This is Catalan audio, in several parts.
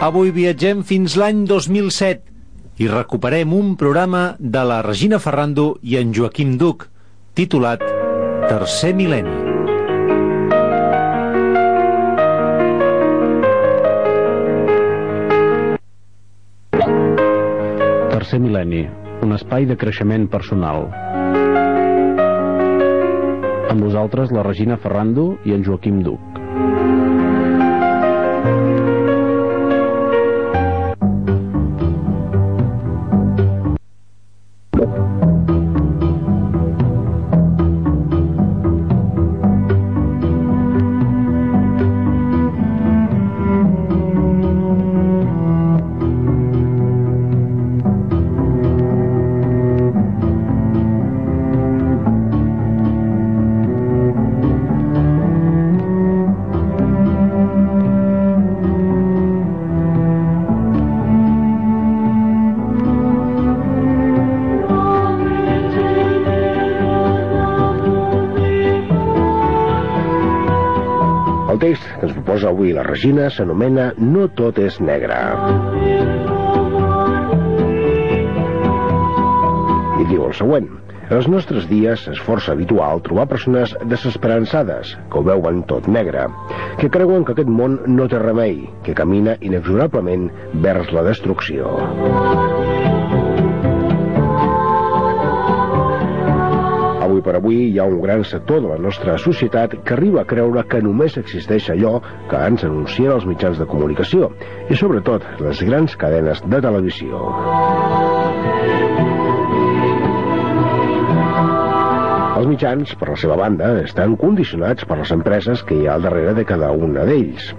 Avui viatgem fins l'any 2007 i recuperem un programa de la Regina Ferrando i en Joaquim Duc, titulat Tercer mil·lenni. Tercer mil·lenni, un espai de creixement personal. Amb vosaltres la Regina Ferrando i en Joaquim Duc. Regina s'anomena No tot és negre. I diu el següent. En els nostres dies és força habitual trobar persones desesperançades, que ho veuen tot negre, que creuen que aquest món no té remei, que camina inexorablement vers la destrucció. Avui per avui hi ha un gran sector de la nostra societat que arriba a creure que només existeix allò que ens anuncien els mitjans de comunicació i sobretot les grans cadenes de televisió. Els mitjans, per la seva banda, estan condicionats per les empreses que hi ha al darrere de cada una d'ells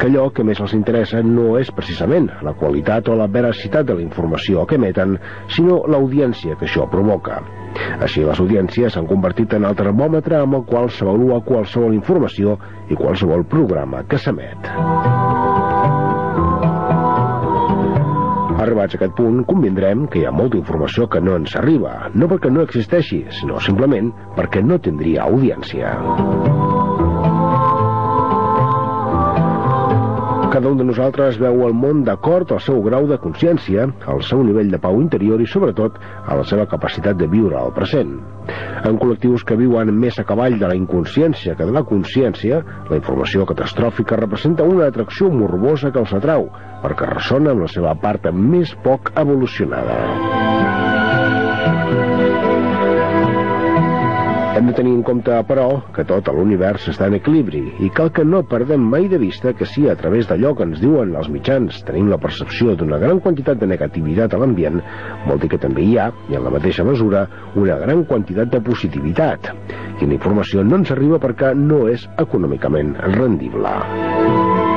que allò que més els interessa no és precisament la qualitat o la veracitat de la informació que emeten, sinó l'audiència que això provoca. Així, les audiències s'han convertit en el termòmetre amb el qual s'avalua qualsevol informació i qualsevol programa que s'emet. Arribats a aquest punt, convindrem que hi ha molta informació que no ens arriba, no perquè no existeixi, sinó simplement perquè no tindria audiència. Cada un de nosaltres veu el món d'acord al seu grau de consciència, al seu nivell de pau interior i, sobretot, a la seva capacitat de viure al present. En col·lectius que viuen més a cavall de la inconsciència que de la consciència, la informació catastròfica representa una atracció morbosa que els atrau, perquè ressona amb la seva part més poc evolucionada. Hem de tenir en compte, però, que tot l'univers està en equilibri i cal que no perdem mai de vista que si a través d'allò que ens diuen els mitjans tenim la percepció d'una gran quantitat de negativitat a l'ambient, vol dir que també hi ha, i en la mateixa mesura, una gran quantitat de positivitat. La informació no ens arriba perquè no és econòmicament rendible.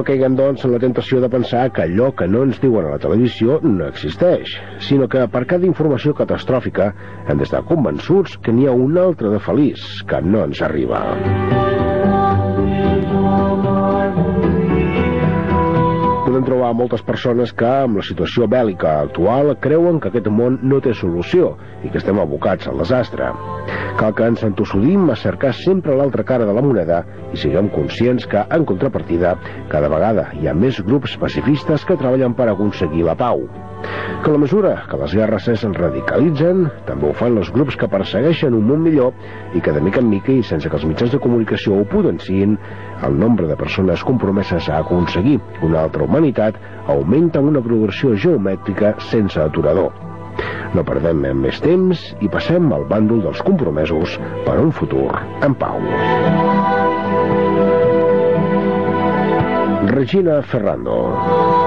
No caiguem, doncs, en la tentació de pensar que allò que no ens diuen a la televisió no existeix, sinó que per cada informació catastròfica hem d'estar convençuts que n'hi ha una altra de feliç que no ens arriba. Trobar moltes persones que, amb la situació bèl·lica actual, creuen que aquest món no té solució i que estem abocats al desastre. Cal que ens entossudim a cercar sempre l'altra cara de la moneda i siguem conscients que, en contrapartida, cada vegada hi ha més grups pacifistes que treballen per aconseguir la pau. Que a la mesura que les guerres es radicalitzen, també ho fan els grups que persegueixen un món millor i que de mica en mica i sense que els mitjans de comunicació ho potenciïn, el nombre de persones compromeses a aconseguir una altra humanitat augmenta una progressió geomètrica sense aturador. No perdem més temps i passem al bàndol dels compromesos per a un futur en pau. Regina Ferrando.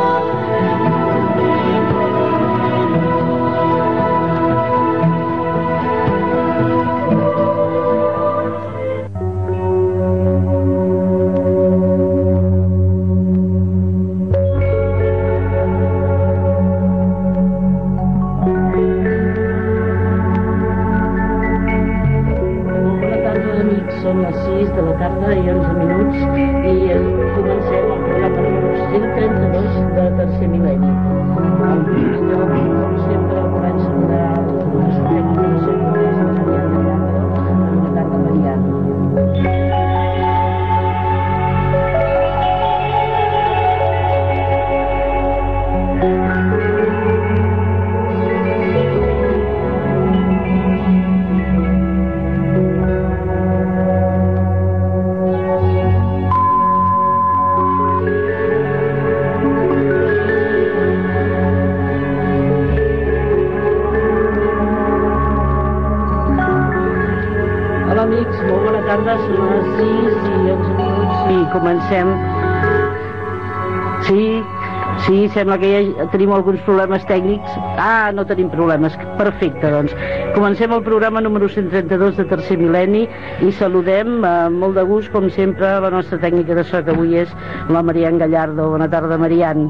that day into sembla que ja tenim alguns problemes tècnics. Ah, no tenim problemes. Perfecte, doncs. Comencem el programa número 132 de Tercer Mil·lenni i saludem amb molt de gust, com sempre, la nostra tècnica de so que avui és la Marian Gallardo. Bona tarda, Marian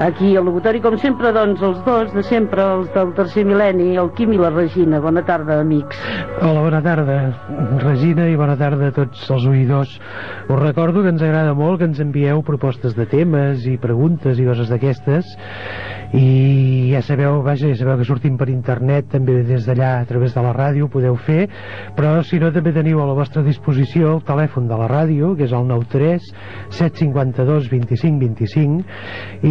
aquí al locutori, com sempre, doncs, els dos de sempre, els del tercer mil·lenni, el Quim i la Regina. Bona tarda, amics. Hola, bona tarda, Regina, i bona tarda a tots els oïdors. Us recordo que ens agrada molt que ens envieu propostes de temes i preguntes i coses d'aquestes, i ja sabeu, vaja, ja sabeu que sortim per internet, també des d'allà, a través de la ràdio, podeu fer, però si no també teniu a la vostra disposició el telèfon de la ràdio, que és el 93 752 25 25,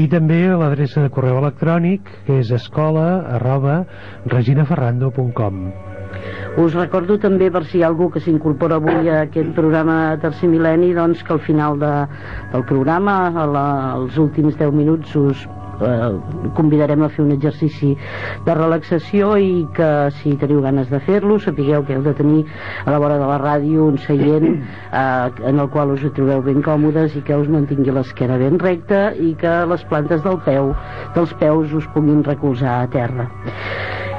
i també l'adreça de correu electrònic que és escola arroba reginaferrando.com us recordo també per si hi ha algú que s'incorpora avui a aquest programa Tercer Mil·lenni doncs que al final de, del programa a la, als últims 10 minuts us eh, convidarem a fer un exercici de relaxació i que si teniu ganes de fer-lo sapigueu que heu de tenir a la vora de la ràdio un seient eh, en el qual us trobeu ben còmodes i que us mantingui l'esquena ben recta i que les plantes del peu dels peus us puguin recolzar a terra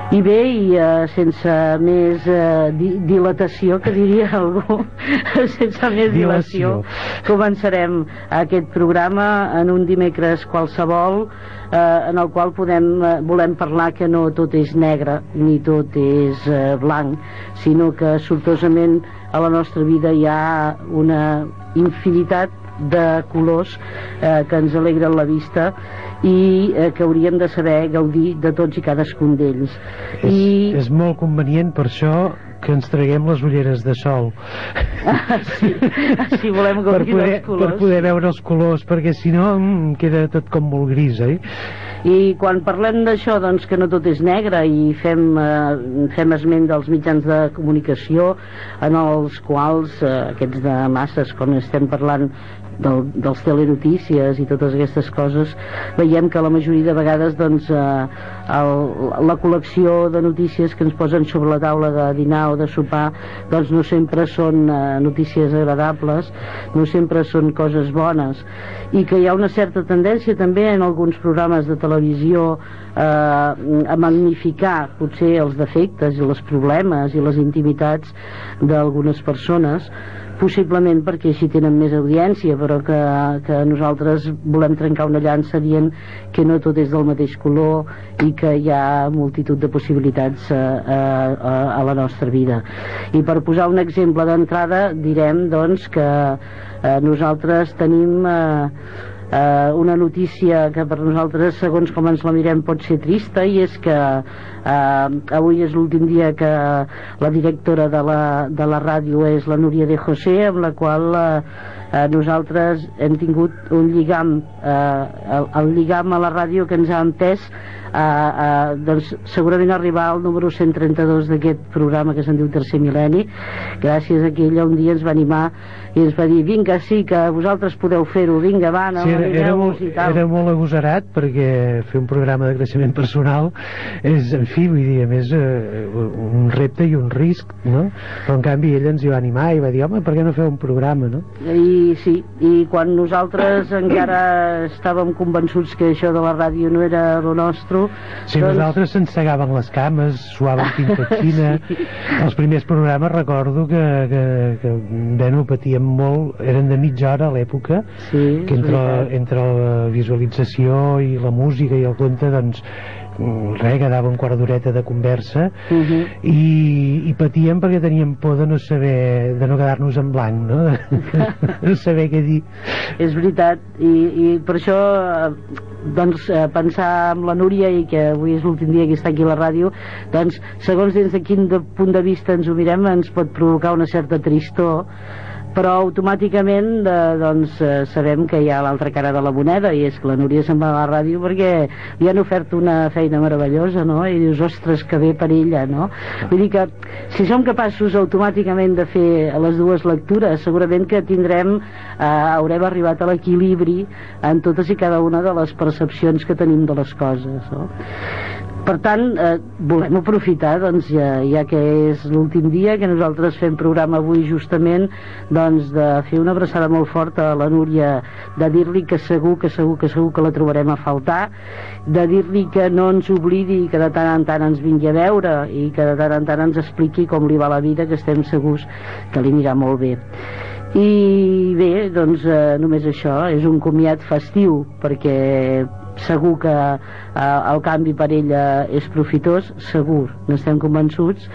i bé, i uh, sense més uh, di dilatació, que diria algú, sense més dilació, començarem aquest programa en un dimecres qualsevol eh, en el qual podem, uh, volem parlar que no tot és negre ni tot és uh, blanc, sinó que sortosament a la nostra vida hi ha una infinitat de colors eh, que ens alegren la vista i eh, que hauríem de saber gaudir de tots i cadascun d'ells. És, I... és molt convenient per això que ens traguem les ulleres de sol ah, sí, si volem gaudir per poder, dels colors per poder veure els colors perquè si no mm, queda tot com molt gris eh? i quan parlem d'això doncs que no tot és negre i fem, eh, fem esment dels mitjans de comunicació en els quals eh, aquests de masses quan estem parlant del, dels telenotícies i totes aquestes coses veiem que la majoria de vegades doncs, eh, el, la col·lecció de notícies que ens posen sobre la taula de dinar o de sopar doncs no sempre són eh, notícies agradables no sempre són coses bones. I que hi ha una certa tendència també en alguns programes de televisió eh, a magnificar potser els defectes i els problemes i les intimitats d'algunes persones possiblement perquè així tenen més audiència però que, que nosaltres volem trencar una llança dient que no tot és del mateix color i que hi ha multitud de possibilitats a, a, a, a la nostra vida. I per posar un exemple d'entrada direm doncs que eh, nosaltres tenim eh, eh, una notícia que per nosaltres, segons com ens la mirem, pot ser trista i és que eh, avui és l'últim dia que la directora de la, de la ràdio és la Núria de José, amb la qual eh, eh, nosaltres hem tingut un lligam, eh, el, el lligam a la ràdio que ens ha empès a, a, doncs, segurament arribar al número 132 d'aquest programa que se'n diu Tercer Mil·lenni gràcies a que ella un dia ens va animar i ens va dir, vinga, sí, que vosaltres podeu fer-ho, vinga, va, no, sí, era, era, molt, i tal. era molt agosarat perquè fer un programa de creixement personal és, en fi, vull dir, a més eh, un repte i un risc no? però en canvi ella ens hi va animar i va dir, home, per què no feu un programa, no? I sí, i quan nosaltres encara estàvem convençuts que això de la ràdio no era lo nostre si doncs... nosaltres se'ns segaven les cames suàvem pintatxina sí. els primers programes recordo que, que, que bueno, patíem molt eren de mitja hora a l'època sí, que entre, entre la visualització i la música i el conte doncs res, quedava un quart d'horeta de conversa uh mhm. -huh. i, i patíem perquè teníem por de no saber de no quedar-nos en blanc no? no saber què dir és veritat i, i per això doncs eh, pensar amb la Núria i que avui és l'últim dia que està aquí a la ràdio doncs segons des de quin de punt de vista ens ho mirem ens pot provocar una certa tristor però automàticament de, doncs, eh, sabem que hi ha l'altra cara de la moneda i és que la Núria se'n va a la ràdio perquè li han ofert una feina meravellosa no? i dius, ostres, que bé per ella no? vull dir que si som capaços automàticament de fer les dues lectures segurament que tindrem eh, haurem arribat a l'equilibri en totes i cada una de les percepcions que tenim de les coses no? Per tant, eh, volem aprofitar, doncs, ja, ja que és l'últim dia, que nosaltres fem programa avui justament, doncs, de fer una abraçada molt forta a la Núria, de dir-li que segur, que segur, que segur que la trobarem a faltar, de dir-li que no ens oblidi que de tant en tant ens vingui a veure i que de tant en tant ens expliqui com li va la vida, que estem segurs que li anirà molt bé. I bé, doncs eh, només això, és un comiat festiu, perquè segur que eh, el canvi per ella és profitós, segur, n'estem convençuts,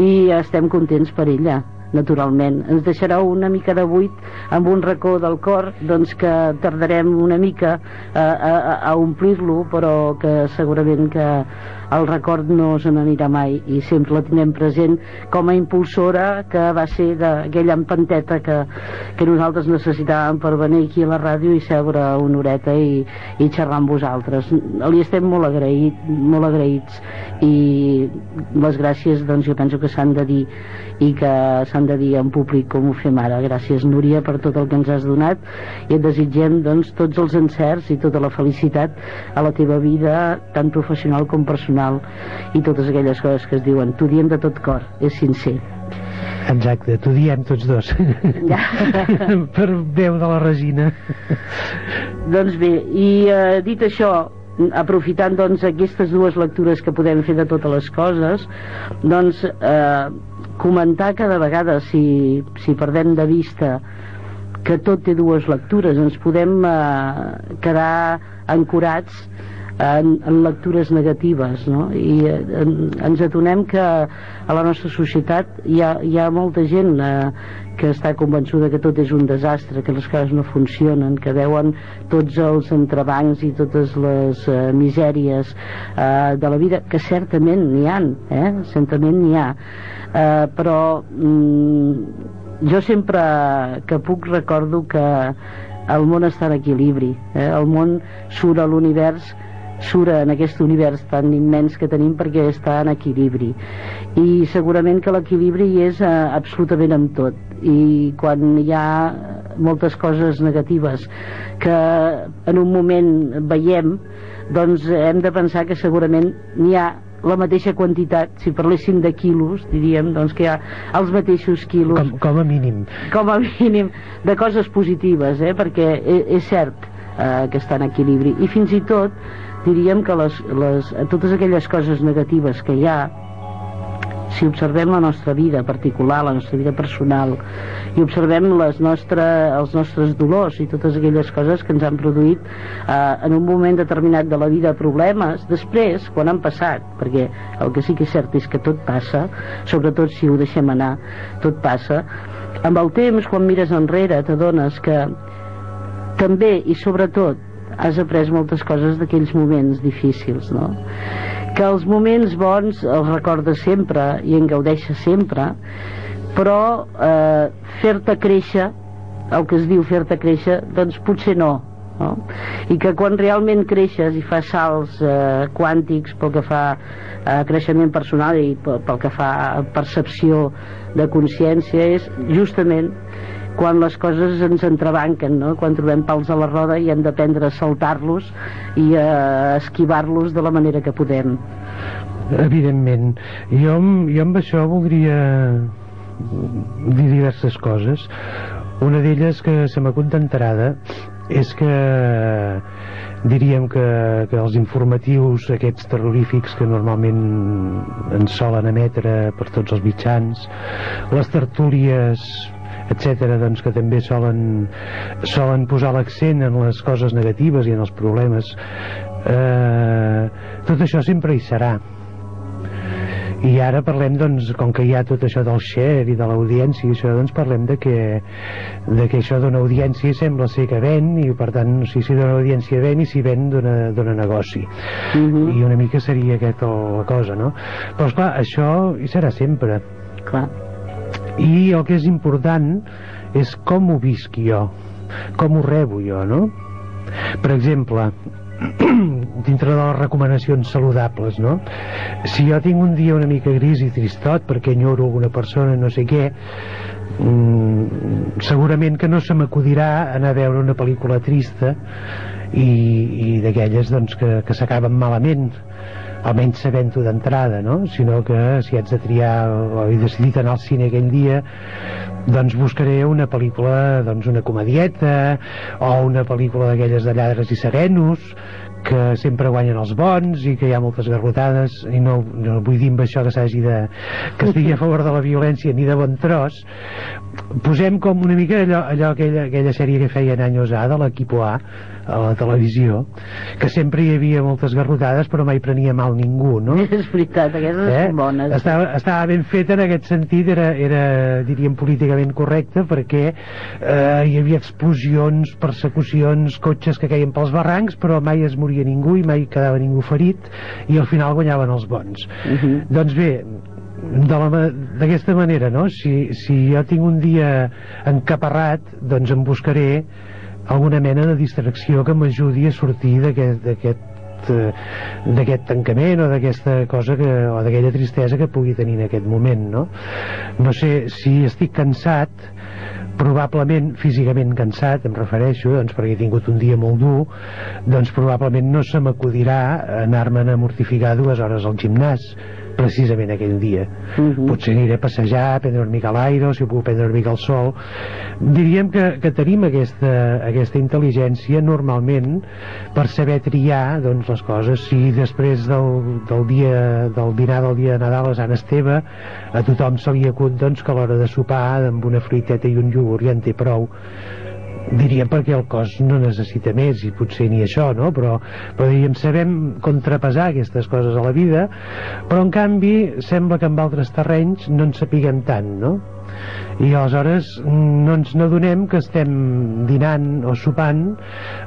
i estem contents per ella naturalment. Ens deixarà una mica de buit amb un racó del cor doncs que tardarem una mica a, a, a omplir-lo, però que segurament que el record no se n'anirà mai i sempre la tindrem present com a impulsora que va ser d'aquella empanteta que, que nosaltres necessitàvem per venir aquí a la ràdio i seure una horeta i, i xerrar amb vosaltres. Li estem molt, agraït, molt agraïts i les gràcies doncs jo penso que s'han de dir i que s'han de dir en públic com ho fem ara. Gràcies Núria per tot el que ens has donat i et desitgem doncs tots els encerts i tota la felicitat a la teva vida tant professional com personal i totes aquelles coses que es diuen. T'ho diem de tot cor, és sincer. Exacte, t'ho diem tots dos. Ja. per veu de la Regina. doncs bé, i eh, dit això, aprofitant doncs aquestes dues lectures que podem fer de totes les coses doncs eh, comentar cada vegada si, si perdem de vista que tot té dues lectures ens podem eh, quedar ancorats en, en lectures negatives no? i eh, en, ens adonem que a la nostra societat hi ha, hi ha molta gent eh, que està convençuda que tot és un desastre, que les coses no funcionen, que veuen tots els entrebancs i totes les eh, misèries eh, de la vida, que certament n'hi han, eh? certament n'hi ha, eh, però mm, jo sempre que puc recordo que el món està en equilibri, eh? el món surt a l'univers surt en aquest univers tan immens que tenim perquè està en equilibri i segurament que l'equilibri hi és eh, absolutament amb tot i quan hi ha moltes coses negatives que en un moment veiem doncs hem de pensar que segurament n'hi ha la mateixa quantitat, si parléssim de quilos, diríem doncs, que hi ha els mateixos quilos. Com, com a mínim. Com a mínim, de coses positives, eh? perquè és, és cert eh, que està en equilibri. I fins i tot diríem que les, les, totes aquelles coses negatives que hi ha si observem la nostra vida particular, la nostra vida personal, i observem les nostre, els nostres dolors i totes aquelles coses que ens han produït eh, en un moment determinat de la vida problemes, després, quan han passat, perquè el que sí que és cert és que tot passa, sobretot si ho deixem anar, tot passa, amb el temps, quan mires enrere, t'adones que també i sobretot has après moltes coses d'aquells moments difícils, no? que els moments bons els recorda sempre i en gaudeixa sempre però eh, fer-te créixer el que es diu fer-te créixer doncs potser no no? i que quan realment creixes i fas salts eh, quàntics pel que fa a creixement personal i pel, pel que fa a percepció de consciència és justament quan les coses ens entrebanquen, no? quan trobem pals a la roda i hem d'aprendre a saltar-los i a esquivar-los de la manera que podem. Evidentment. Jo, jo amb això voldria dir diverses coses. Una d'elles que se m'ha contentarada és que diríem que, que els informatius aquests terrorífics que normalment ens solen emetre per tots els mitjans les tertúlies etc doncs que també solen, solen posar l'accent en les coses negatives i en els problemes eh, tot això sempre hi serà i ara parlem doncs com que hi ha tot això del share i de l'audiència i això doncs parlem de que, de que això dona audiència sembla ser que ven i per tant no sé si dona audiència ven i si ven dona negoci uh mhm. -huh. i una mica seria aquesta la cosa no? però esclar això hi serà sempre clar i el que és important és com ho visc jo com ho rebo jo no? per exemple dintre de les recomanacions saludables no? si jo tinc un dia una mica gris i tristot perquè enyoro alguna persona no sé què mm, segurament que no se m'acudirà anar a veure una pel·lícula trista i, i d'aquelles doncs, que, que s'acaben malament almenys sabent-ho d'entrada no? sinó que si haig de triar o he decidit anar al cine aquell dia doncs buscaré una pel·lícula doncs una comedieta o una pel·lícula d'aquelles de lladres i serenos que sempre guanyen els bons i que hi ha moltes garrotades i no, no vull dir amb això que s'hagi de que estigui a favor de la violència ni de bon tros posem com una mica allò, allò aquella, aquella sèrie que feien anys A de l'equip A a la televisió que sempre hi havia moltes garrotades però mai prenia mal ningú no? és veritat, aquestes eh? són bones estava, estava ben feta en aquest sentit era, era diríem políticament correcte perquè eh, hi havia explosions, persecucions cotxes que caien pels barrancs però mai es moria ningú i mai quedava ningú ferit i al final guanyaven els bons uh Mhm. -huh. doncs bé d'aquesta manera no? si, si jo tinc un dia encaparrat doncs em buscaré alguna mena de distracció que m'ajudi a sortir d'aquest eh, d'aquest tancament o d'aquesta cosa que, o d'aquella tristesa que pugui tenir en aquest moment no? no sé si estic cansat probablement físicament cansat em refereixo doncs perquè he tingut un dia molt dur doncs probablement no se m'acudirà anar-me'n a mortificar dues hores al gimnàs precisament aquell dia. Uh -huh. potser aniré a passejar, a prendre una mica l'aire o si puc prendre una mica el sol. Diríem que, que tenim aquesta, aquesta intel·ligència normalment per saber triar doncs, les coses. Si després del, del dia del dinar del dia de Nadal a Sant Esteve a tothom se li acut doncs, que a l'hora de sopar amb una fruiteta i un iogurt ja en té prou diríem perquè el cos no necessita més i potser ni això, no? Però, però diríem, sabem contrapesar aquestes coses a la vida però en canvi sembla que en altres terrenys no en sapiguem tant, no? I aleshores no ens n'adonem que estem dinant o sopant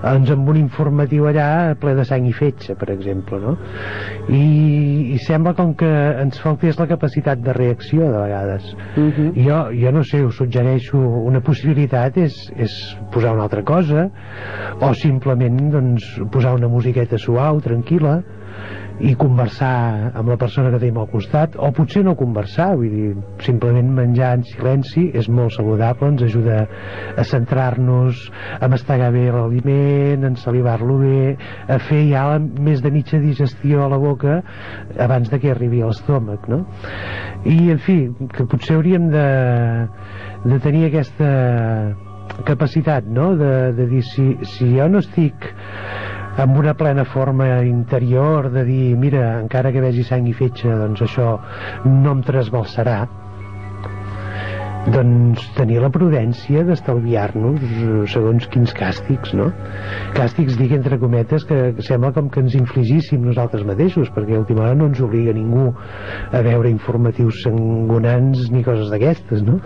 doncs amb un informatiu allà ple de sang i fetge per exemple no? I, i sembla com que ens faltés la capacitat de reacció de vegades Uh -huh. jo, jo no sé, us suggereixo una possibilitat és, és posar una altra cosa o simplement doncs, posar una musiqueta suau, tranquil·la i conversar amb la persona que tenim al costat o potser no conversar vull dir, simplement menjar en silenci és molt saludable, ens ajuda a centrar-nos, a mastegar bé l'aliment, a ensalivar-lo bé a fer ja la, més de mitja digestió a la boca abans de que arribi a l'estómac no? i en fi, que potser hauríem de, de tenir aquesta capacitat no? de, de dir si, si jo no estic amb una plena forma interior de dir, mira, encara que vegi sang i fetge doncs això no em trasbalsarà doncs tenir la prudència d'estalviar-nos eh, segons quins càstigs no? càstigs dic entre cometes que sembla com que ens infligíssim nosaltres mateixos perquè a última hora no ens obliga ningú a veure informatius sangonants ni coses d'aquestes no?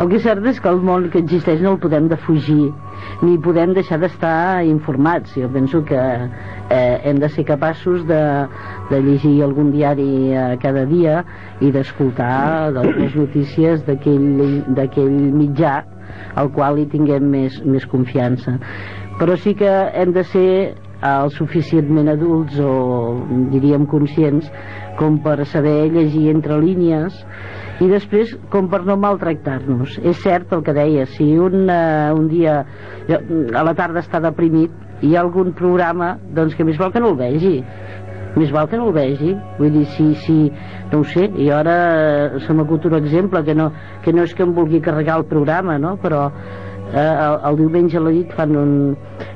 El que és cert és que el món que existeix no el podem defugir ni podem deixar d'estar informats. Jo penso que eh, hem de ser capaços de, de llegir algun diari eh, cada dia i d'escoltar les notícies d'aquell mitjà al qual hi tinguem més, més confiança. Però sí que hem de ser el suficientment adults o diríem conscients com per saber llegir entre línies i després com per no maltractar-nos. És cert el que deia si un, uh, un dia a la tarda està deprimit hi ha algun programa doncs que més val que no el vegi. Més val que no el vegi. Vull dir, si, si no ho sé i ara eh, se m'acut un exemple que no, que no és que em vulgui carregar el programa no? però eh, el, el diumenge a la nit fan un,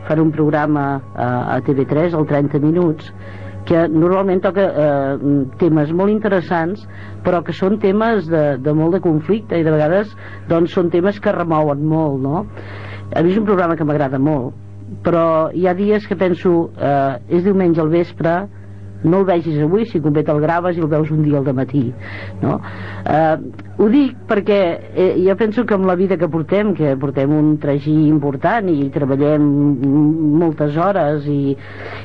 fan un programa a, a TV3 al 30 minuts que normalment toca eh, temes molt interessants però que són temes de, de molt de conflicte i de vegades doncs són temes que remouen molt no? a mi és un programa que m'agrada molt però hi ha dies que penso eh, és diumenge al vespre no el vegis avui, si convé te'l graves i el veus un dia al matí no? eh, ho dic perquè eh, jo penso que amb la vida que portem que portem un tragí important i treballem moltes hores i,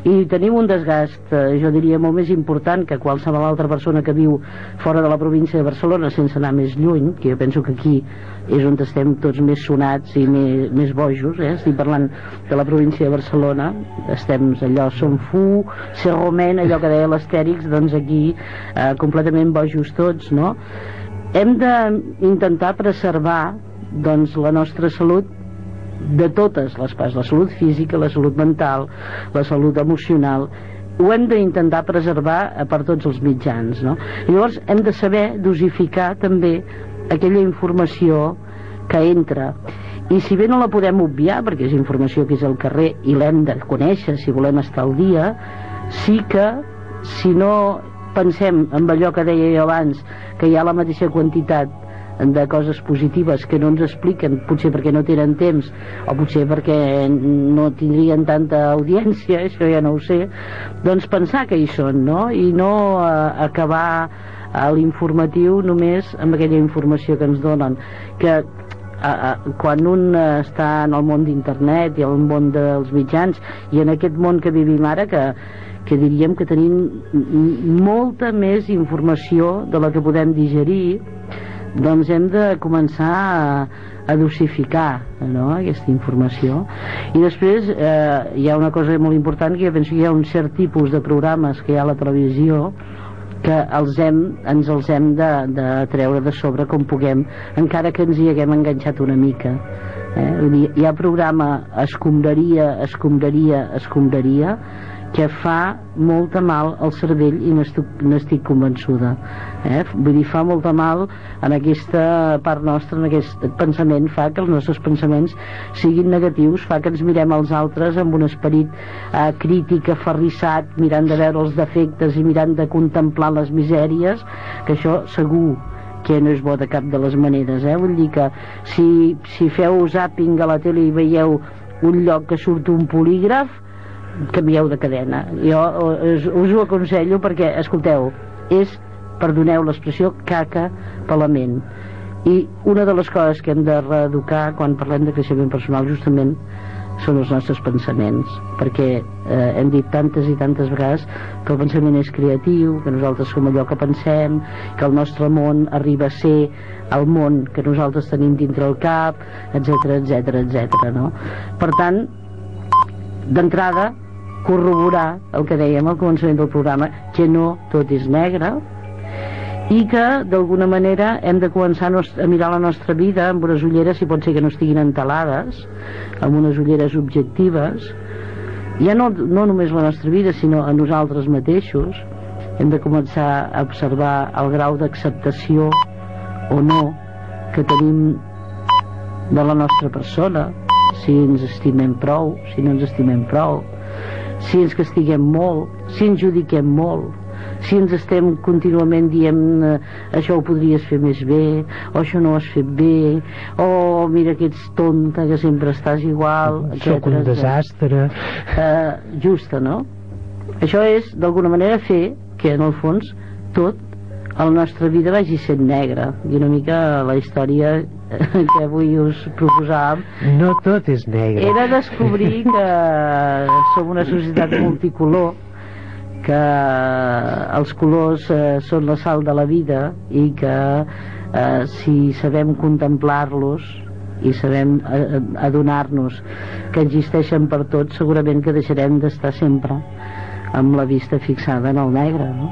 i tenim un desgast eh, jo diria molt més important que qualsevol altra persona que viu fora de la província de Barcelona sense anar més lluny que jo penso que aquí és on estem tots més sonats i més, més bojos eh? estic parlant de la província de Barcelona estem allò, som fu Serromen, allò que deia l'Astèrix doncs aquí eh, completament bojos tots no? hem d'intentar preservar doncs la nostra salut de totes les parts, la salut física, la salut mental, la salut emocional ho hem d'intentar preservar eh, per tots els mitjans no? llavors hem de saber dosificar també aquella informació que entra i si bé no la podem obviar perquè és informació que és al carrer i l'hem de conèixer si volem estar al dia sí que si no pensem en allò que deia jo abans que hi ha la mateixa quantitat de coses positives que no ens expliquen potser perquè no tenen temps o potser perquè no tindrien tanta audiència, això ja no ho sé doncs pensar que hi són no? i no eh, acabar a l'informatiu només amb aquella informació que ens donen que a, a, quan un està en el món d'internet i el món dels mitjans i en aquest món que vivim ara que, que diríem que tenim molta més informació de la que podem digerir doncs hem de començar a, a dosificar no, aquesta informació. I després eh, hi ha una cosa molt important que jo penso que hi ha un cert tipus de programes que hi ha a la televisió que els hem, ens els hem de, de treure de sobre com puguem encara que ens hi haguem enganxat una mica eh? Vull dir, hi ha programa escombraria, escombraria, escombraria que fa molta mal al cervell i n'estic convençuda eh? vull dir, fa molta mal en aquesta part nostra en aquest pensament fa que els nostres pensaments siguin negatius, fa que ens mirem als altres amb un esperit eh, crític aferrissat, mirant de veure els defectes i mirant de contemplar les misèries que això segur que no és bo de cap de les maneres eh? vull dir que si, si feu zapping a la tele i veieu un lloc que surt un polígraf canvieu de cadena jo us, us ho aconsello perquè escolteu, és perdoneu l'expressió caca per la ment i una de les coses que hem de reeducar quan parlem de creixement personal justament són els nostres pensaments perquè eh, hem dit tantes i tantes vegades que el pensament és creatiu que nosaltres som allò que pensem que el nostre món arriba a ser el món que nosaltres tenim dintre el cap etc etc etc. no? per tant d'entrada corroborar el que dèiem al començament del programa que no tot és negre i que d'alguna manera hem de començar a mirar la nostra vida amb unes ulleres si pot ser que no estiguin entelades amb unes ulleres objectives. Ja no, no només la nostra vida sinó a nosaltres mateixos. Hem de començar a observar el grau d'acceptació o no que tenim de la nostra persona si ens estimem prou si no ens estimem prou si ens castiguem molt, si ens judiquem molt, si ens estem contínuament dient eh, això ho podries fer més bé, o això no ho has fet bé, o mira que ets tonta, que sempre estàs igual, Soc un desastre. Eh, justa, no? Això és, d'alguna manera, fer que, en el fons, tot a la nostra vida vagi sent negra i una mica la història que avui us proposàvem. No tot és negre. Era descobrir que som una societat multicolor que els colors eh, són la sal de la vida i que eh, si sabem contemplar-los i sabem eh, adonar-nos que existeixen per tots segurament que deixarem d'estar sempre amb la vista fixada en el negre no?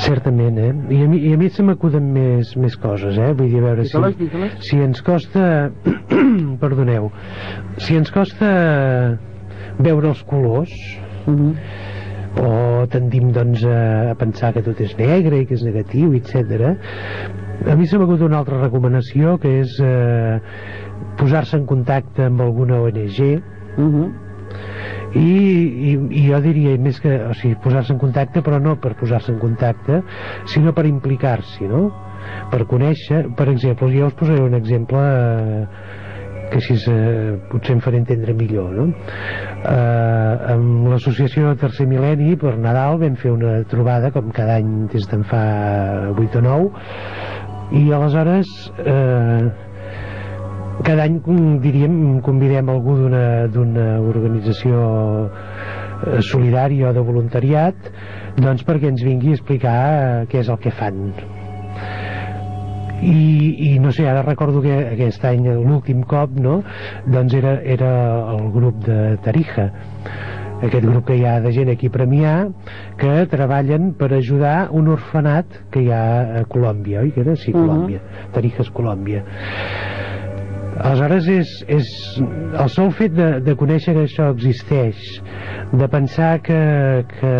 Certament, eh? I a mi, i a mi se m'acuden més, més coses, eh? Vull dir, a veure si, si ens costa... perdoneu. Si ens costa veure els colors... Uh Mhm. -huh. O tendim doncs a, pensar que tot és negre i que és negatiu, etc. A mi se m'ha una altra recomanació que és eh, posar-se en contacte amb alguna ONG uh -huh. i, i, i jo diria més que o sigui, posar-se en contacte però no per posar-se en contacte sinó per implicar-s'hi no? per conèixer per exemple, jo us posaré un exemple eh, que així eh, potser em faré entendre millor no? eh, amb l'associació Tercer Mil·lenni per Nadal vam fer una trobada com cada any des d'en fa 8 o 9 i aleshores eh, cada any diríem convidem algú d'una organització eh, solidària o de voluntariat doncs perquè ens vingui a explicar eh, què és el que fan i, i no sé, ara recordo que aquest any l'últim cop no, doncs era, era el grup de Tarija aquest grup que hi ha de gent aquí a Premià que treballen per ajudar un orfenat que hi ha a Colòmbia oi que era? Sí, Colòmbia, uh -huh. Tarija és Colòmbia aleshores és, és el sol fet de, de conèixer que això existeix de pensar que, que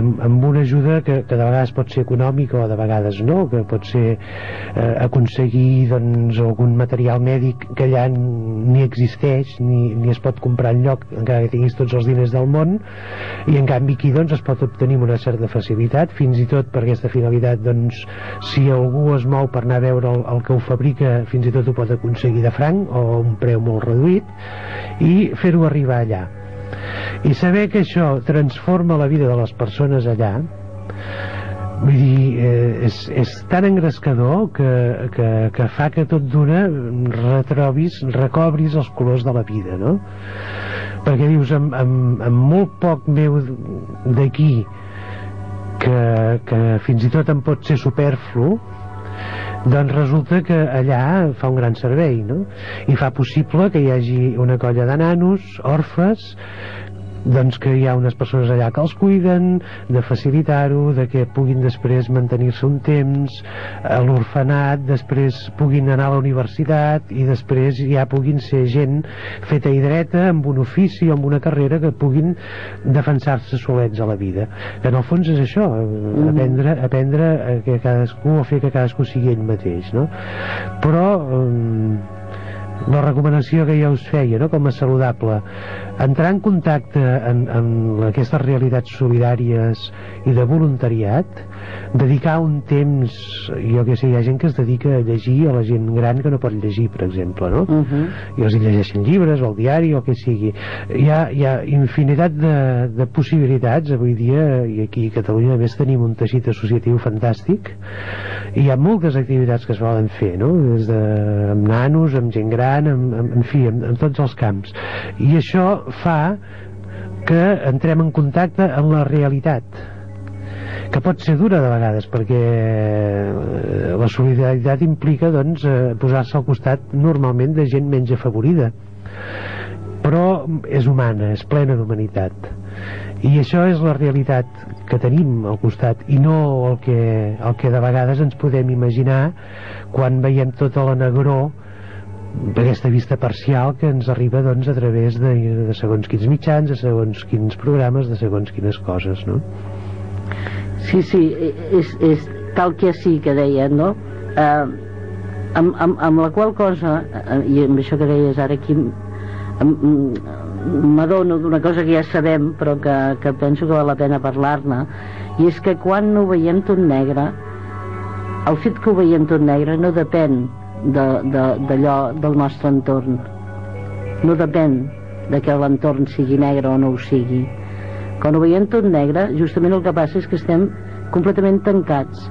amb, amb una ajuda que, que de vegades pot ser econòmica o de vegades no, que pot ser eh, aconseguir doncs, algun material mèdic que allà ni existeix ni, ni es pot comprar lloc encara que tinguis tots els diners del món i en canvi aquí doncs, es pot obtenir una certa facilitat fins i tot per aquesta finalitat doncs, si algú es mou per anar a veure el, el que ho fabrica fins i tot ho pot aconseguir de franc o un preu molt reduït i fer-ho arribar allà i saber que això transforma la vida de les persones allà vull dir, eh, és, és tan engrescador que, que, que fa que tot d'una retrobis, recobris els colors de la vida no? perquè dius amb, amb, amb molt poc meu d'aquí que, que fins i tot em pot ser superflu doncs resulta que allà fa un gran servei no? i fa possible que hi hagi una colla de nanos, orfes doncs que hi ha unes persones allà que els cuiden, de facilitar-ho, de que puguin després mantenir-se un temps a l'orfenat, després puguin anar a la universitat i després ja puguin ser gent feta i dreta amb un ofici o amb una carrera que puguin defensar-se solets a la vida. Que en el fons és això, mm. aprendre, aprendre a que cadascú o fer que cadascú sigui ell mateix, no? Però... Eh, la recomanació que jo us feia no? com a saludable entrar en contacte en, en aquestes realitats solidàries i de voluntariat dedicar un temps jo que sé, hi ha gent que es dedica a llegir a la gent gran que no pot llegir per exemple no? Uh -huh. i els hi llegeixen llibres o el diari o el que sigui hi ha, hi ha infinitat de, de possibilitats avui dia i aquí a Catalunya a més tenim un teixit associatiu fantàstic i hi ha moltes activitats que es volen fer no? des de amb nanos, amb gent gran amb, amb, en fi, en tots els camps i això fa que entrem en contacte amb la realitat que pot ser dura de vegades perquè eh, la solidaritat implica doncs, eh, posar-se al costat normalment de gent menys afavorida. Però és humana, és plena d'humanitat. I això és la realitat que tenim al costat i no el que, el que de vegades ens podem imaginar quan veiem tota la negró d'aquesta vista parcial que ens arriba doncs, a través de, de segons quins mitjans, de segons quins programes, de segons quines coses, no? Sí, sí, és, és tal que sí que deia, no? Eh, amb, amb, amb la qual cosa, eh, i amb això que deies ara aquí, m'adono d'una cosa que ja sabem, però que, que penso que val la pena parlar-ne, i és que quan no ho veiem tot negre, el fet que ho veiem tot negre no depèn d'allò de, de, del nostre entorn. No depèn de que l'entorn sigui negre o no ho sigui quan ho veiem tot negre, justament el que passa és que estem completament tancats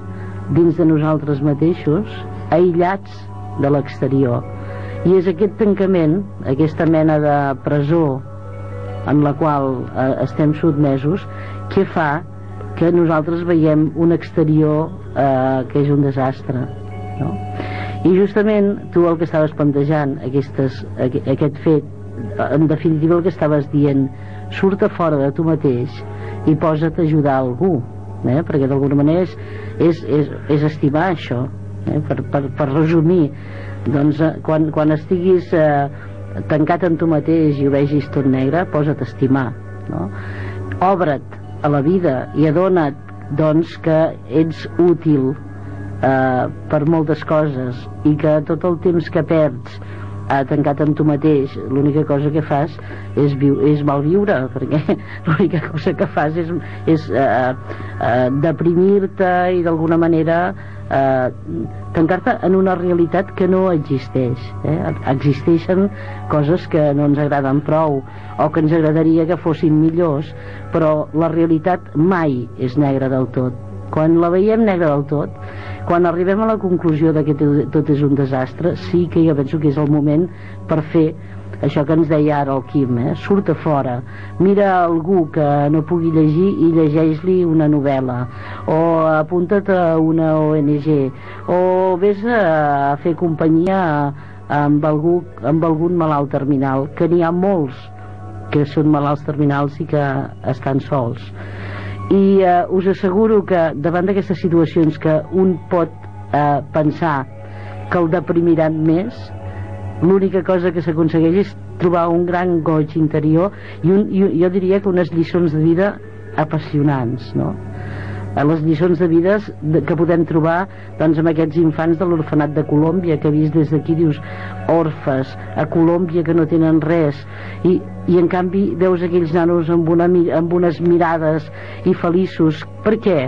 dins de nosaltres mateixos, aïllats de l'exterior. I és aquest tancament, aquesta mena de presó en la qual eh, estem sotmesos, que fa que nosaltres veiem un exterior eh, que és un desastre. No? I justament tu el que estaves plantejant, aquestes, aquest fet, en definitiva el que estaves dient, surt a fora de tu mateix i posa't a ajudar algú eh? perquè d'alguna manera és, és, és, és estimar això eh? per, per, per resumir doncs eh, quan, quan estiguis eh, tancat en tu mateix i ho vegis tot negre posa't a estimar no? obre't a la vida i adona't doncs que ets útil eh, per moltes coses i que tot el temps que perds ha tancat amb tu mateix l'única cosa que fas és, viu, és malviure perquè l'única cosa que fas és, és eh, eh, deprimir-te i d'alguna manera eh, tancar-te en una realitat que no existeix eh? existeixen coses que no ens agraden prou o que ens agradaria que fossin millors però la realitat mai és negra del tot quan la veiem negra del tot quan arribem a la conclusió de que tot és un desastre sí que jo penso que és el moment per fer això que ens deia ara el Quim, eh? surt a fora, mira algú que no pugui llegir i llegeix-li una novel·la, o apunta't a una ONG, o vés a fer companyia amb, algú, amb algun malalt terminal, que n'hi ha molts que són malalts terminals i que estan sols i eh, us asseguro que davant d'aquestes situacions que un pot eh, pensar que el deprimiran més l'única cosa que s'aconsegueix és trobar un gran goig interior i, un, i jo diria que unes lliçons de vida apassionants no? Les lliçons de vida que podem trobar doncs, amb aquests infants de l'orfenat de Colòmbia que vist des d'aquí dius orfes a Colòmbia que no tenen res. I, i en canvi veus aquells nanos amb, una, amb unes mirades i feliços. Per què?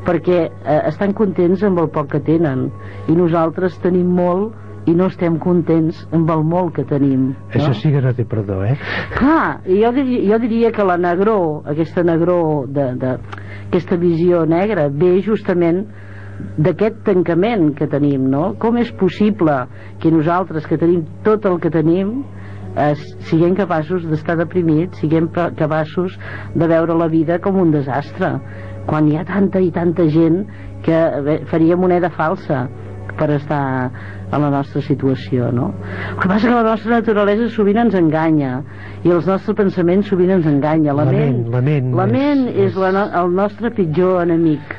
perquè eh, estan contents amb el poc que tenen. I nosaltres tenim molt i no estem contents amb el molt que tenim no? això sí que no té perdó eh? clar, jo diria, jo diria que la negró aquesta negró de, de, aquesta visió negra ve justament d'aquest tancament que tenim no? com és possible que nosaltres que tenim tot el que tenim eh, siguem capaços d'estar deprimits siguem capaços de veure la vida com un desastre quan hi ha tanta i tanta gent que faria moneda falsa per estar a la nostra situació no? el que passa que la nostra naturalesa sovint ens enganya i els nostres pensaments sovint ens enganya la, la ment, la ment, la ment és, és, és la no, el nostre pitjor enemic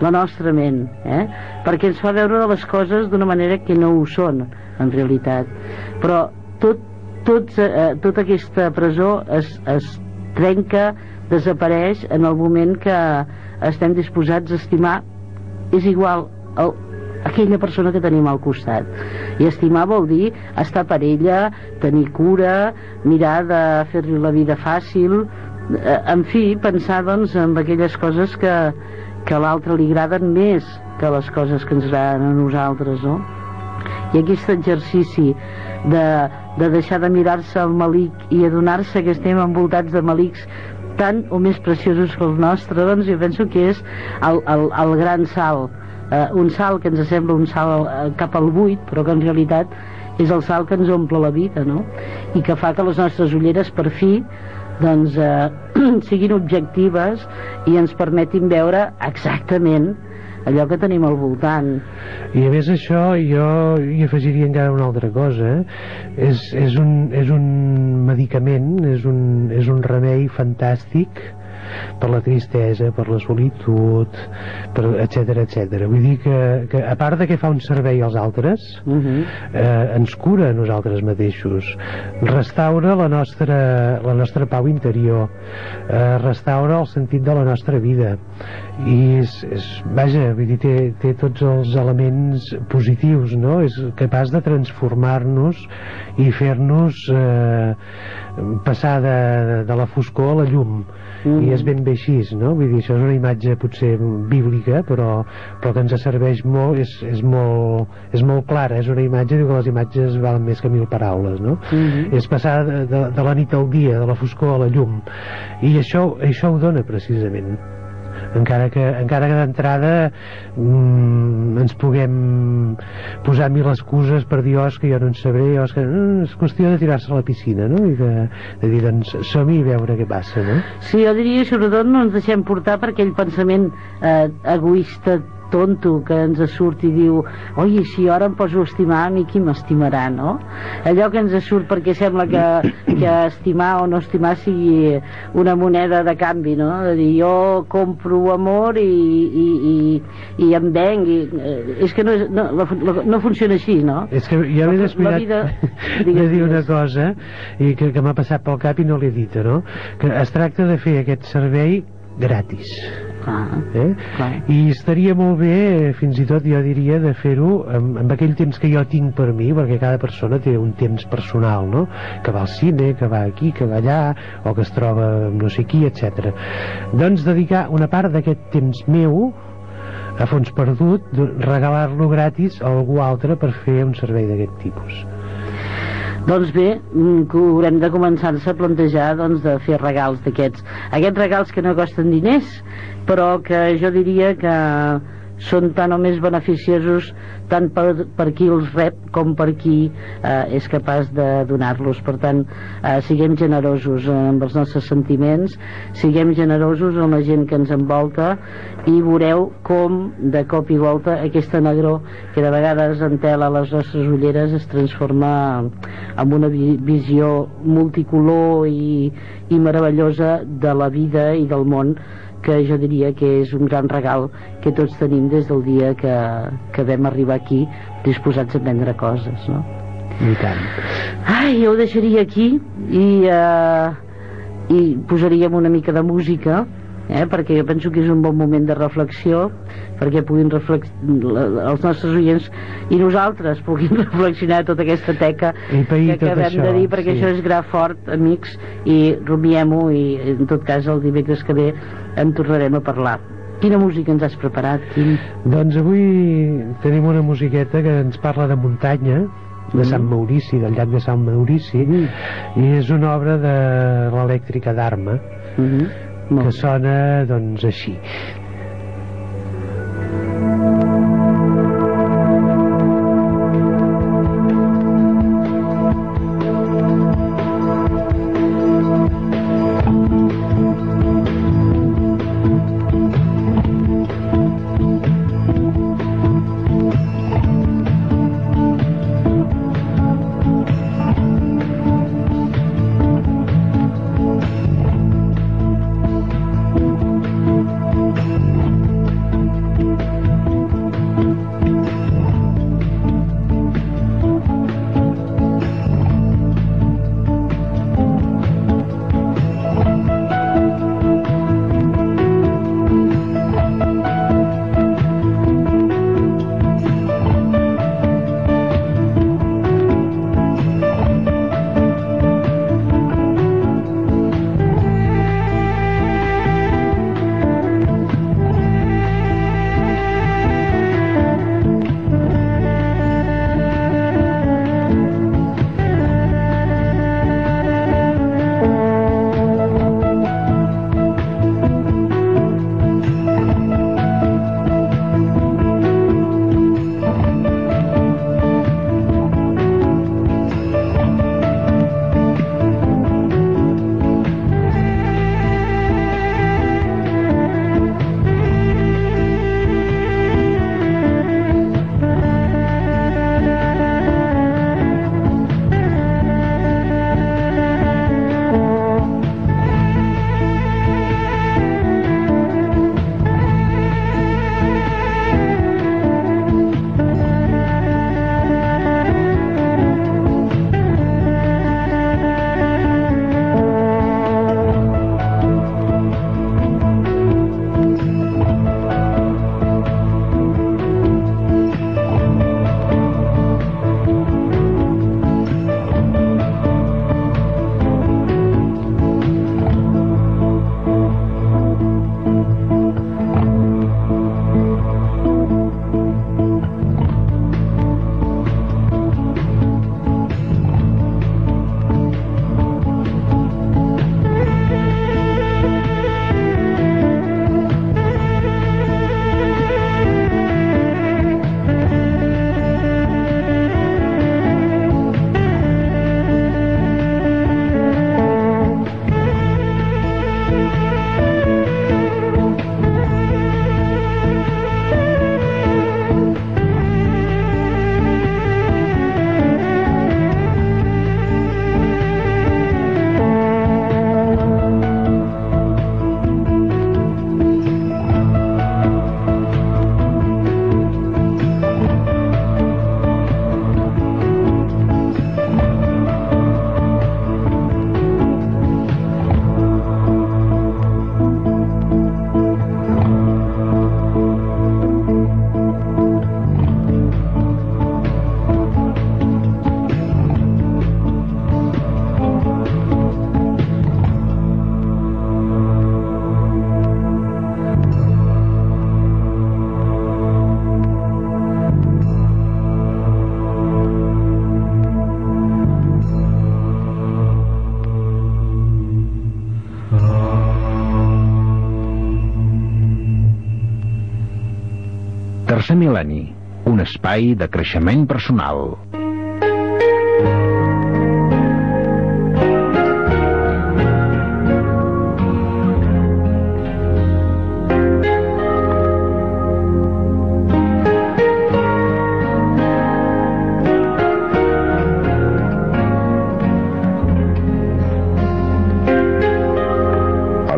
la nostra ment eh? perquè ens fa veure les coses d'una manera que no ho són en realitat però tot, tot, eh, tota aquesta presó es, es trenca desapareix en el moment que estem disposats a estimar és igual el, aquella persona que tenim al costat i estimar vol dir estar per ella tenir cura mirar de fer-li la vida fàcil eh, en fi, pensar doncs en aquelles coses que, que a l'altre li agraden més que les coses que ens agraden a nosaltres no? i aquest exercici de, de deixar de mirar-se al malic i adonar-se que estem envoltats de malics tant o més preciosos que el nostre doncs jo penso que és el, el, el gran salt eh, un salt que ens sembla un salt eh, cap al buit però que en realitat és el salt que ens omple la vida no? i que fa que les nostres ulleres per fi doncs eh, siguin objectives i ens permetin veure exactament allò que tenim al voltant i a més això jo hi afegiria encara una altra cosa eh? és, és, un, és un medicament és un, és un remei fantàstic per la tristesa, per la solitud, per etc etc. Vull dir que, que a part de que fa un servei als altres, uh Mhm. -huh. eh, ens cura a nosaltres mateixos, restaura la nostra, la nostra pau interior, eh, restaura el sentit de la nostra vida i és, és vaja, vull dir, té, té tots els elements positius, no? És capaç de transformar-nos i fer-nos eh, passar de, de la foscor a la llum Mm. i és ben bé així, no? Vull dir, això és una imatge potser bíblica, però, però que ens serveix molt, és, és, molt, és molt clara, és una imatge, diu que les imatges valen més que mil paraules, no? Mhm. És passar de, de, de la nit al dia, de la foscor a la llum, i això, això ho dona precisament encara que, encara que d'entrada mm, ens puguem posar mil excuses per dir oh, que jo no en sabré oh, que, mm, és qüestió de tirar-se a la piscina no? i de, de dir doncs som-hi i veure què passa no? Sí, jo diria sobretot no ens deixem portar per aquell pensament eh, egoista tonto que ens surt i diu oi, si ara em poso a estimar a mi qui m'estimarà, no? Allò que ens surt perquè sembla que, que estimar o no estimar sigui una moneda de canvi, no? De dir, jo compro amor i, i, i, i em venc i, eh, és que no, és, no, no, no funciona així, no? És que jo m'he La descuidat vida- de dir una cosa i que, que m'ha passat pel cap i no l'he dit, no? Que es tracta de fer aquest servei gratis. Clar, Eh? clar. I estaria molt bé, fins i tot jo diria, de fer-ho amb, amb aquell temps que jo tinc per mi, perquè cada persona té un temps personal, no? Que va al cine, que va aquí, que va allà, o que es troba amb no sé qui, etc. Doncs dedicar una part d'aquest temps meu a fons perdut, regalar-lo gratis a algú altre per fer un servei d'aquest tipus. Doncs bé, mm, que haurem de començar-se a plantejar doncs, de fer regals d'aquests. Aquests regals que no costen diners, però que jo diria que són tan o més beneficiosos tant per, per qui els rep com per qui eh, és capaç de donar-los. Per tant, eh, siguem generosos amb els nostres sentiments, siguem generosos amb la gent que ens envolta i veureu com de cop i volta aquesta negró que de vegades entela les nostres ulleres es transforma en una vi visió multicolor i, i meravellosa de la vida i del món que jo diria que és un gran regal que tots tenim des del dia que, que vam arribar aquí disposats a prendre coses no? I tant. Ai, jo ho deixaria aquí i, eh, i posaríem una mica de música eh, perquè jo penso que és un bon moment de reflexió perquè puguin reflex... la- els nostres oients i nosaltres puguin reflexionar tota aquesta teca I que acabem això, de dir perquè sí. això és gra fort, amics i rumiem-ho i en tot cas el dimecres que ve en tornarem a parlar quina música ens has preparat, Quim? Doncs avui tenim una musiqueta que ens parla de muntanya, de Sant Maurici, del llac de Sant Maurici, i és una obra de l'elèctrica d'Arma, Mm -hmm. que sona, doncs, així. Mil·lenni, un espai de creixement personal.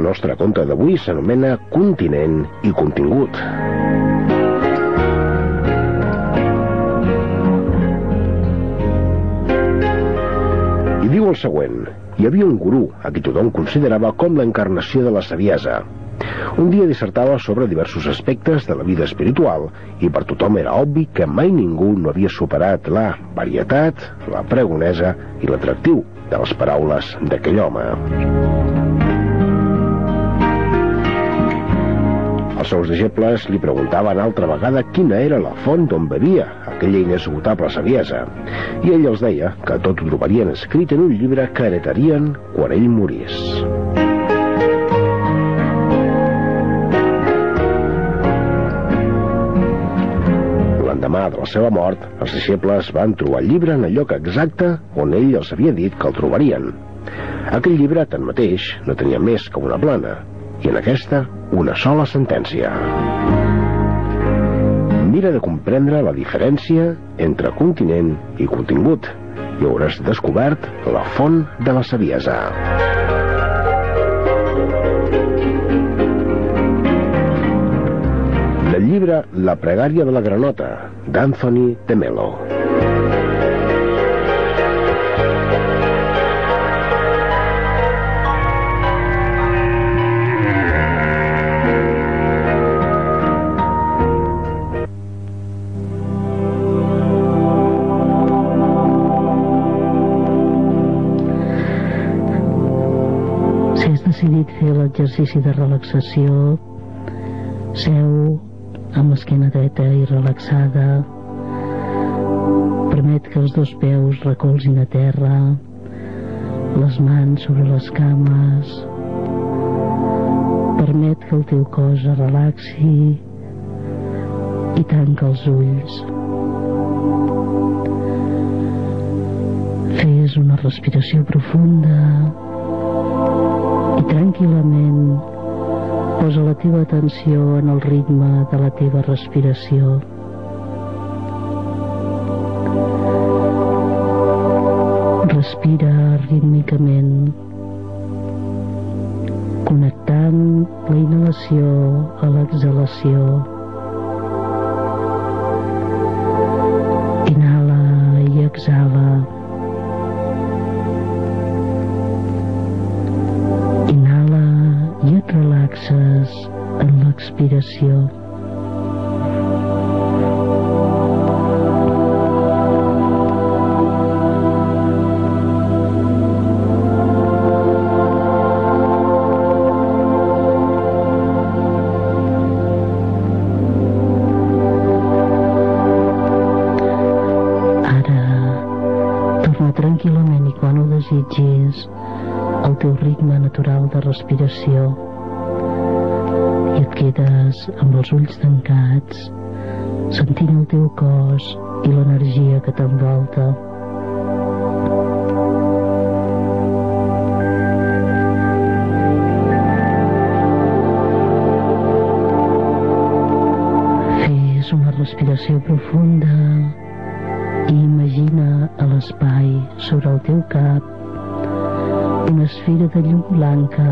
Nostre conte d'avui s'anomena Continent i Contingut. I diu el següent. Hi havia un gurú a qui tothom considerava com l'encarnació de la saviesa. Un dia dissertava sobre diversos aspectes de la vida espiritual i per tothom era obvi que mai ningú no havia superat la varietat, la pregonesa i l'atractiu de les paraules d'aquell home. Els seus deixebles li preguntaven altra vegada quina era la font d'on bevia aquella inesgotable saviesa, i ell els deia que tot ho trobarien escrit en un llibre que heretarien quan ell morís. L'endemà de la seva mort, els deixebles van trobar el llibre en el lloc exacte on ell els havia dit que el trobarien. Aquell llibre, tanmateix, no tenia més que una plana, i en aquesta una sola sentència. Mira de comprendre la diferència entre continent i contingut i hauràs descobert la font de la saviesa. Del llibre La pregària de la granota, d'Anthony de Melo. L'exercici de relaxació, seu amb l'esquena dreta i relaxada, permet que els dos peus recolzin a terra, les mans sobre les cames, permet que el teu cos es relaxi i tanca els ulls. Fes una respiració profunda tranquil·lament posa la teva atenció en el ritme de la teva respiració. Respira rítmicament, connectant la inhalació a l'exhalació. Desitgis al teu ritme natural de respiració i et quedes amb els ulls tancats sentint el teu cos i l'energia que t'envolta. Fes una respiració profunda i imagina l'espai sobre el teu cap esfera de llum blanca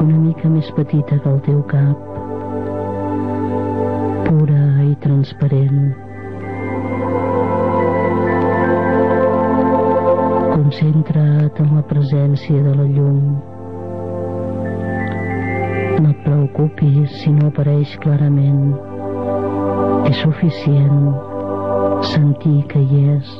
una mica més petita que el teu cap pura i transparent. Concentra't en la presència de la llum. No et preocupis si no apareix clarament. És suficient sentir que hi és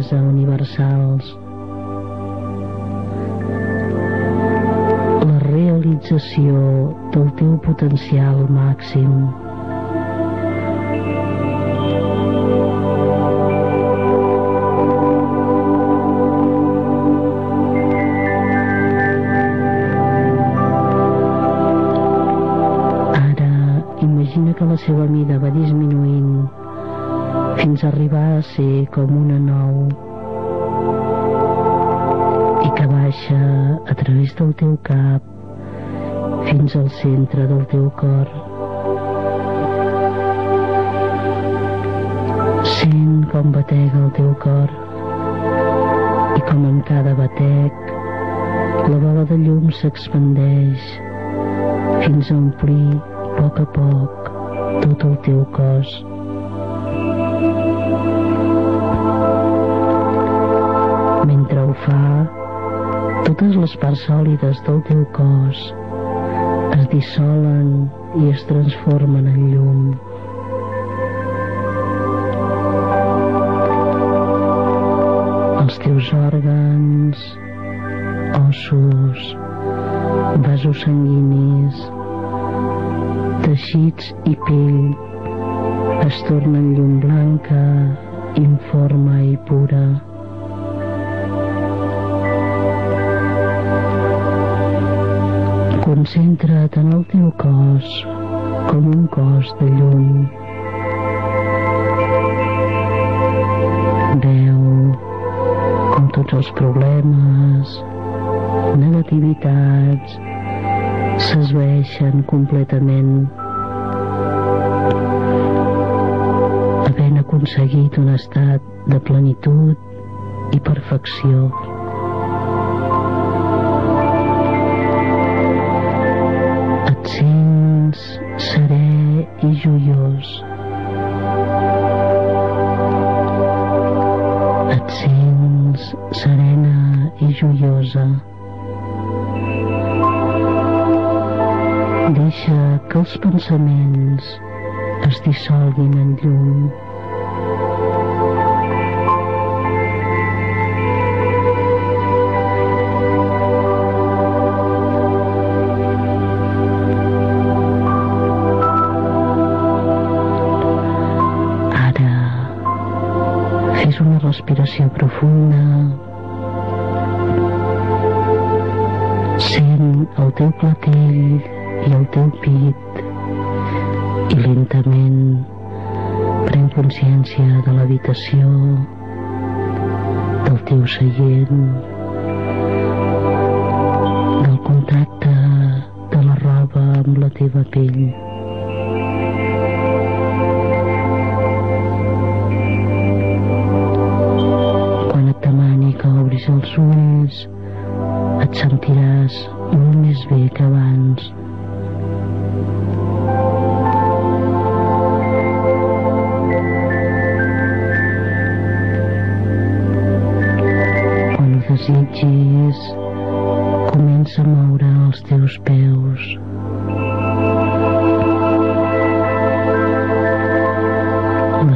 saviesa universals. La realització del teu potencial màxim. Seva mida va disminuint fins a arribar a ser com una nou i que baixa a través del teu cap fins al centre del teu cor. Sent com batega el teu cor i com amb cada batec llum s'expandeix fins a omplir a poc a poc tot el teu cos. Fa, totes les parts sòlides del teu cos es dissolen i es transformen en llum. Els teus òrgans, ossos, vasos sanguinis, teixits i pell es tornen llum blanca, informe i pura. Concentra't en el teu cos com un cos de llum. Veu com tots els problemes, negativitats, s'esveixen completament havent aconseguit un estat de plenitud i perfecció. L'habitació, del teu seient, del contacte de la roba amb la teva pell. Quan et demani que obris els ulls, et sentiràs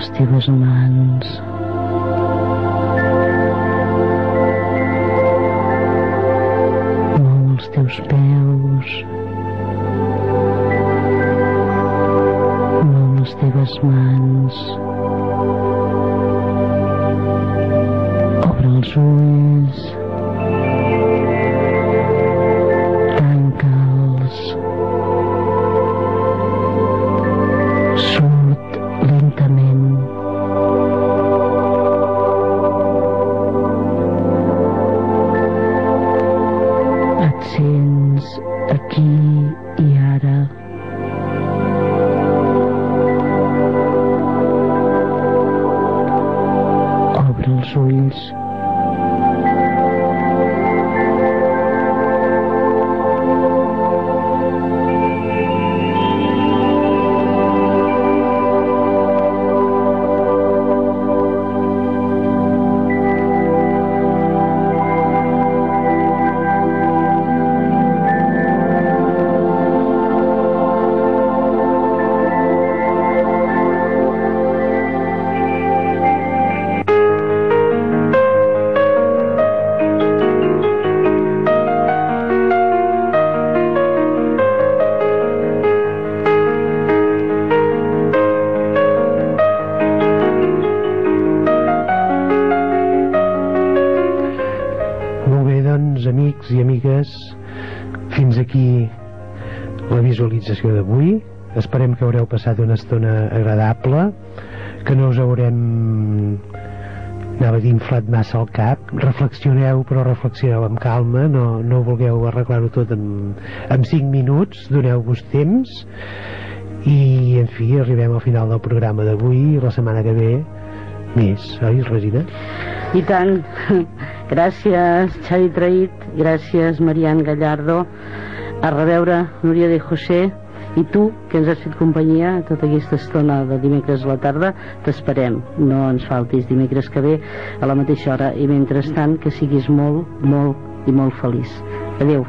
Les teves mans. Mou els teus peus. Mou les teves mans. Obre els ulls. Doncs, amics i amigues, fins aquí la visualització d'avui. Esperem que haureu passat una estona agradable, que no us haurem anava a dir inflat massa el cap reflexioneu però reflexioneu amb calma no, no vulgueu arreglar-ho tot en, en 5 minuts doneu-vos temps i en fi arribem al final del programa d'avui la setmana que ve més, oi Regina? I tant, Gràcies, Xavi Traït, gràcies, Marian Gallardo. A reveure, Núria de José, i tu, que ens has fet companyia tota aquesta estona de dimecres a la tarda, t'esperem. No ens faltis dimecres que ve a la mateixa hora i mentrestant que siguis molt, molt i molt feliç. Adeu.